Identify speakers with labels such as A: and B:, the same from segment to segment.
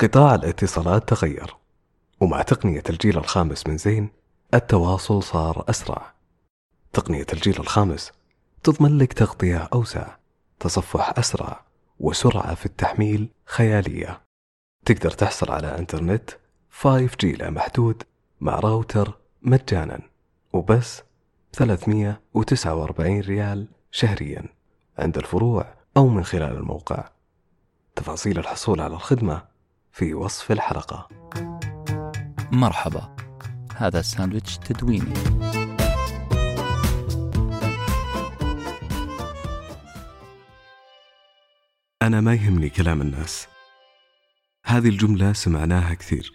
A: قطاع الاتصالات تغير. ومع تقنية الجيل الخامس من زين التواصل صار أسرع. تقنية الجيل الخامس تضمن لك تغطية أوسع تصفح أسرع وسرعة في التحميل خيالية. تقدر تحصل على إنترنت 5G لا محدود مع راوتر مجانا. وبس 349 ريال شهريا عند الفروع أو من خلال الموقع. تفاصيل الحصول على الخدمة في وصف الحلقة.
B: مرحبا. هذا ساندويتش تدويني.
A: أنا ما يهمني كلام الناس. هذه الجملة سمعناها كثير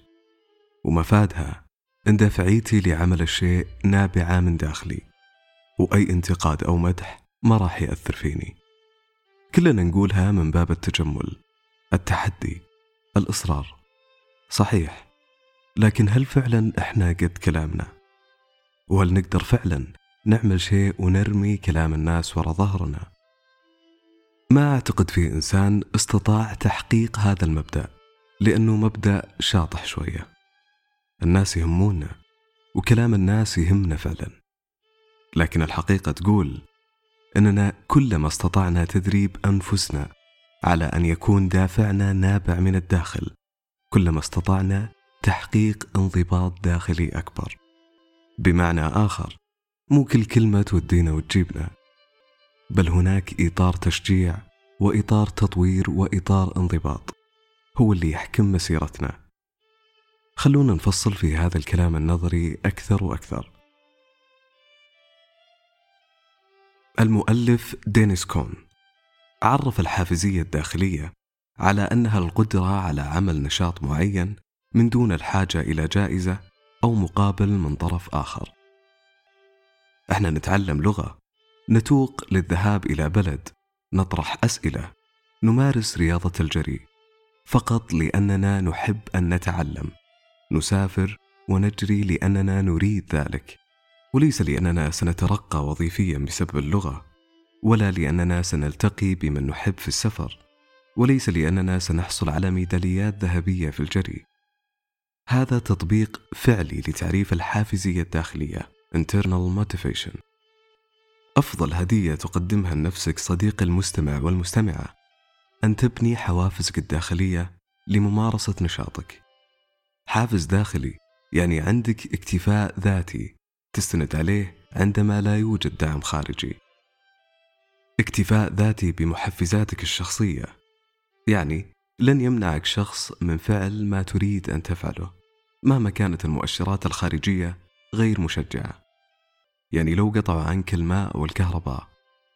A: ومفادها إن دافعيتي لعمل الشيء نابعة من داخلي وأي انتقاد أو مدح ما راح يأثر فيني. كلنا نقولها من باب التجمل التحدي. الإصرار. صحيح. لكن هل فعلا إحنا قد كلامنا؟ وهل نقدر فعلا نعمل شيء ونرمي كلام الناس ورا ظهرنا؟ ما أعتقد في إنسان استطاع تحقيق هذا المبدأ لأنه مبدأ شاطح شوية. الناس يهمونا وكلام الناس يهمنا فعلا. لكن الحقيقة تقول أننا كلما استطعنا تدريب أنفسنا على أن يكون دافعنا نابع من الداخل كلما استطعنا تحقيق انضباط داخلي أكبر. بمعنى آخر مو كل كلمة تودينا وتجيبنا بل هناك إطار تشجيع وإطار تطوير وإطار انضباط هو اللي يحكم مسيرتنا. خلونا نفصل في هذا الكلام النظري أكثر وأكثر. المؤلف دينيس كون. عرف الحافزية الداخلية على أنها القدرة على عمل نشاط معين من دون الحاجة إلى جائزة أو مقابل من طرف آخر. إحنا نتعلم لغة، نتوق للذهاب إلى بلد، نطرح أسئلة، نمارس رياضة الجري، فقط لأننا نحب أن نتعلم. نسافر ونجري لأننا نريد ذلك، وليس لأننا سنترقى وظيفيا بسبب اللغة، ولا لأننا سنلتقي بمن نحب في السفر، وليس لأننا سنحصل على ميداليات ذهبية في الجري. هذا تطبيق فعلي لتعريف الحافزية الداخلية internal motivation. أفضل هدية تقدمها لنفسك صديق المستمع والمستمعة أن تبني حوافزك الداخلية لممارسة نشاطك. حافز داخلي يعني عندك اكتفاء ذاتي تستند عليه عندما لا يوجد دعم خارجي. اكتفاء ذاتي بمحفزاتك الشخصية. يعني لن يمنعك شخص من فعل ما تريد أن تفعله مهما كانت المؤشرات الخارجية غير مشجعة. يعني لو قطعوا عنك الماء والكهرباء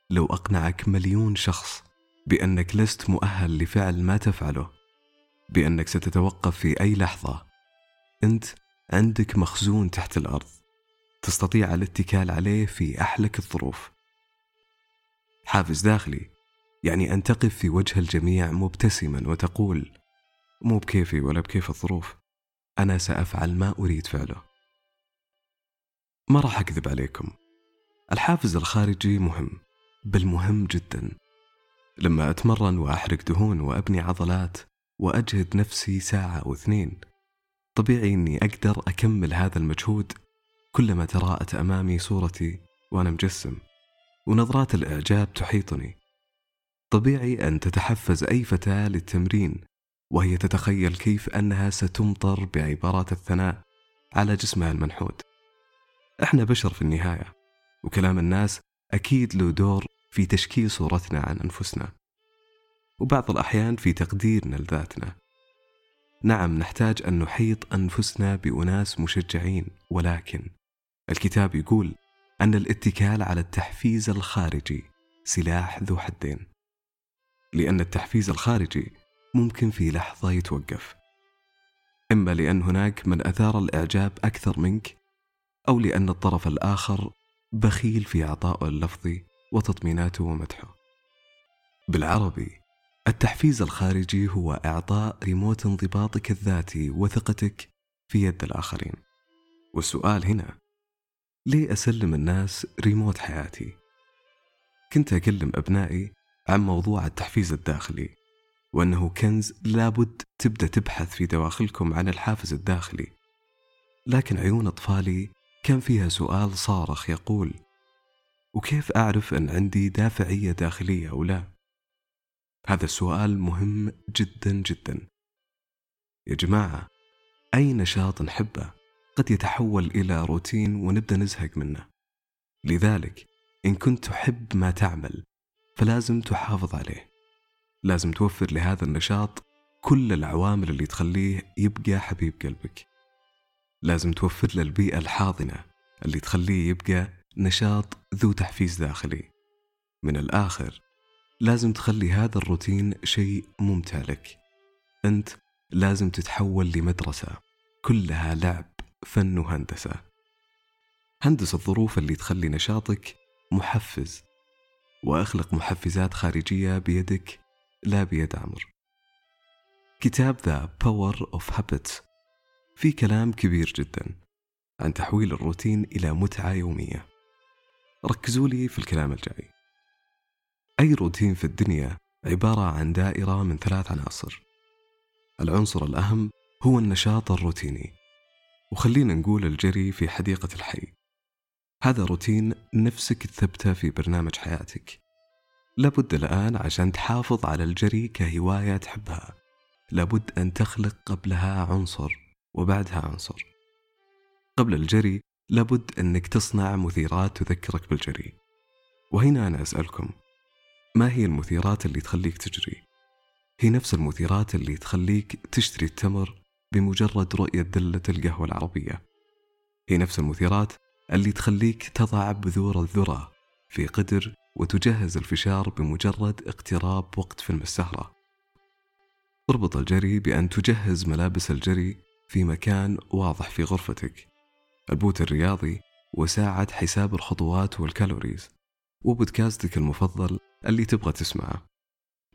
A: لو أقنعك مليون شخص بأنك لست مؤهل لفعل ما تفعله بأنك ستتوقف في أي لحظة أنت عندك مخزون تحت الأرض تستطيع الاتكال عليه في أحلك الظروف. حافز داخلي. يعني أن تقف في وجه الجميع مبتسما وتقول مو بكيفي ولا بكيف الظروف أنا سأفعل ما أريد فعله. ما راح أكذب عليكم. الحافز الخارجي مهم بل مهم جدا. لما أتمرن وأحرق دهون وأبني عضلات وأجهد نفسي ساعة أو اثنين طبيعي أني أقدر أكمل هذا المجهود كلما تراءت أمامي صورتي وأنا مجسم. ونظرات الإعجاب تحيطني طبيعي أن تتحفز أي فتاة للتمرين وهي تتخيل كيف أنها ستمطر بعبارات الثناء على جسمها المنحوت. إحنا بشر في النهاية، وكلام الناس أكيد له دور في تشكيل صورتنا عن أنفسنا. وبعض الأحيان في تقديرنا لذاتنا. نعم نحتاج أن نحيط أنفسنا بأناس مشجعين، ولكن الكتاب يقول أن الاتكال على التحفيز الخارجي. سلاح ذو حدين. لأن التحفيز الخارجي ممكن في لحظة يتوقف. إما لأن هناك من أثار الإعجاب أكثر منك أو لأن الطرف الآخر بخيل في عطائه اللفظي وتطميناته ومدحه. بالعربي التحفيز الخارجي هو إعطاء ريموت انضباطك الذاتي وثقتك في يد الآخرين. والسؤال هنا ليه أسلم الناس ريموت حياتي؟ كنت أكلم أبنائي عن موضوع التحفيز الداخلي وأنه كنز لابد تبدأ تبحث في دواخلكم عن الحافز الداخلي لكن عيون أطفالي كان فيها سؤال صارخ يقول وكيف أعرف أن عندي دافعية داخلية أو لا؟ هذا السؤال مهم جدا جدا يا جماعة أي نشاط نحبه قد يتحول إلى روتين ونبدأ نزهق منه. لذلك إن كنت تحب ما تعمل فلازم تحافظ عليه. لازم توفر لهذا النشاط كل العوامل اللي تخليه يبقى حبيب قلبك. لازم توفر له البيئة الحاضنة اللي تخليه يبقى نشاط ذو تحفيز داخلي. من الآخر لازم تخلي هذا الروتين شيء ممتع لك. أنت لازم تتحول لمدرسة كلها لعب فن وهندسة هندس الظروف اللي تخلي نشاطك محفز وأخلق محفزات خارجية بيدك لا بيد عمر كتاب The Power of Habits في كلام كبير جدا عن تحويل الروتين إلى متعة يومية. ركزوا لي في الكلام الجاي. أي روتين في الدنيا عبارة عن دائرة من ثلاث عناصر. العنصر الأهم هو النشاط الروتيني. وخلينا نقول الجري في حديقة الحي. هذا روتين نفسك تثبته في برنامج حياتك. لابد الآن عشان تحافظ على الجري كهواية تحبها. لابد أن تخلق قبلها عنصر وبعدها عنصر. قبل الجري لابد أنك تصنع مثيرات تذكرك بالجري. وهنا أنا أسألكم ما هي المثيرات اللي تخليك تجري؟ هي نفس المثيرات اللي تخليك تشتري التمر بمجرد رؤية دلة القهوة العربية. هي نفس المثيرات اللي تخليك تضع بذور الذرة في قدر وتجهز الفشار بمجرد اقتراب وقت فيلم السهرة. اربط الجري بأن تجهز ملابس الجري في مكان واضح في غرفتك. البوت الرياضي وساعة حساب الخطوات وال calories. وبودكاستك المفضل اللي تبغى تسمعه.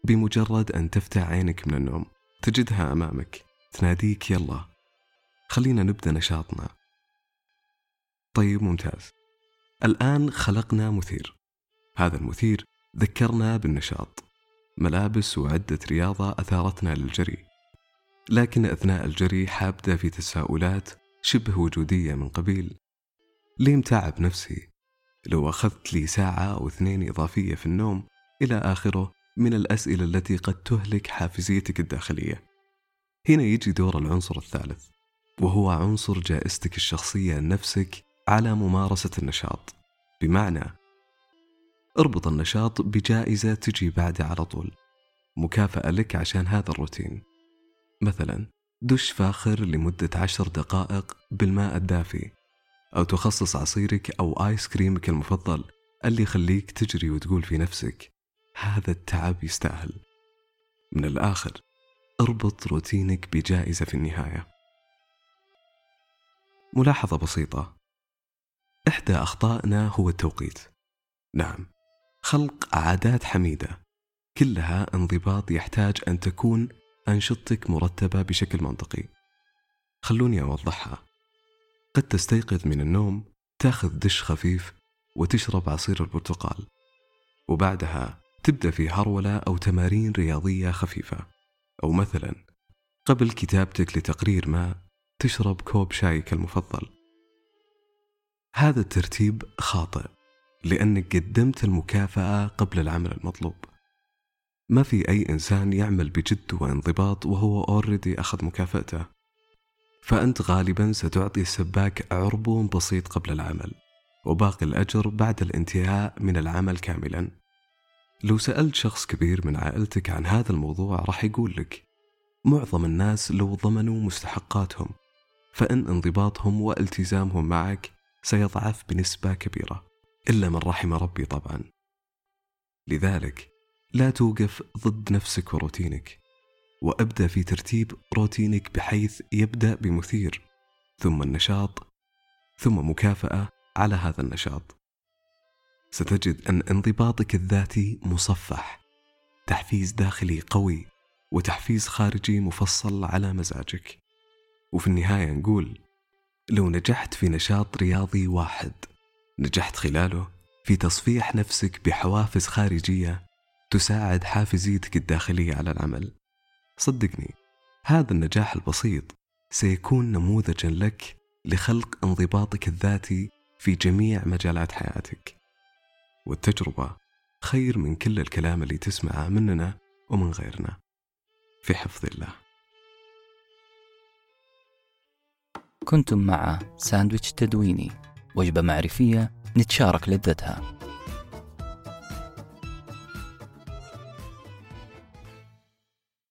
A: بمجرد أن تفتح عينك من النوم تجدها أمامك. تناديك يلا خلينا نبدأ نشاطنا. طيب ممتاز. الآن خلقنا مثير. هذا المثير ذكرنا بالنشاط. ملابس وعدة رياضة أثارتنا للجري. لكن أثناء الجري حابدة في تساؤلات شبه وجودية من قبيل. ليه متعب نفسي. لو أخذت لي ساعة أو اثنين إضافية في النوم إلى آخره من الأسئلة التي قد تهلك حافزيتك الداخلية. هنا يجي دور العنصر الثالث وهو عنصر جائزتك الشخصية لنفسك على ممارسة النشاط. بمعنى اربط النشاط بجائزة تجي بعده على طول. مكافأة لك عشان هذا الروتين. مثلا دش فاخر لمدة عشر دقائق بالماء الدافي أو تخصص عصيرك أو آيس كريمك المفضل اللي يخليك تجري وتقول في نفسك هذا التعب يستاهل. من الآخر أربط روتينك بجائزة في النهاية. ملاحظة بسيطة. إحدى أخطائنا هو التوقيت. نعم. خلق عادات حميدة. كلها انضباط يحتاج أن تكون أنشطتك مرتبة بشكل منطقي. خلوني أوضحها. قد تستيقظ من النوم تأخذ دش خفيف وتشرب عصير البرتقال. وبعدها تبدأ في هرولة أو تمارين رياضية خفيفة. أو مثلا قبل كتابتك لتقرير ما تشرب كوب شايك المفضل. هذا الترتيب خاطئ لأنك قدمت المكافأة قبل العمل المطلوب. ما في أي إنسان يعمل بجد وانضباط وهو already أخذ مكافأته. فأنت غالبا ستعطي السباك عربون بسيط قبل العمل وباقي الأجر بعد الانتهاء من العمل كاملا. لو سألت شخص كبير من عائلتك عن هذا الموضوع راح يقول لك معظم الناس لو ضمنوا مستحقاتهم فإن انضباطهم والتزامهم معك سيضعف بنسبة كبيرة إلا من رحم ربي طبعا. لذلك لا توقف ضد نفسك وروتينك وأبدأ في ترتيب روتينك بحيث يبدأ بمثير ثم النشاط ثم مكافأة على هذا النشاط. ستجد أن انضباطك الذاتي مصفح. تحفيز داخلي قوي وتحفيز خارجي مفصل على مزاجك. وفي النهاية نقول لو نجحت في نشاط رياضي واحد نجحت خلاله في تصفيح نفسك بحوافز خارجية تساعد حافزيتك الداخلية على العمل. صدقني هذا النجاح البسيط سيكون نموذجا لك لخلق انضباطك الذاتي في جميع مجالات حياتك. والتجربة خير من كل الكلام اللي تسمعه مننا ومن غيرنا. في حفظ الله.
B: كنتم مع ساندويتش تدويني وجبة معرفية نتشارك لذتها.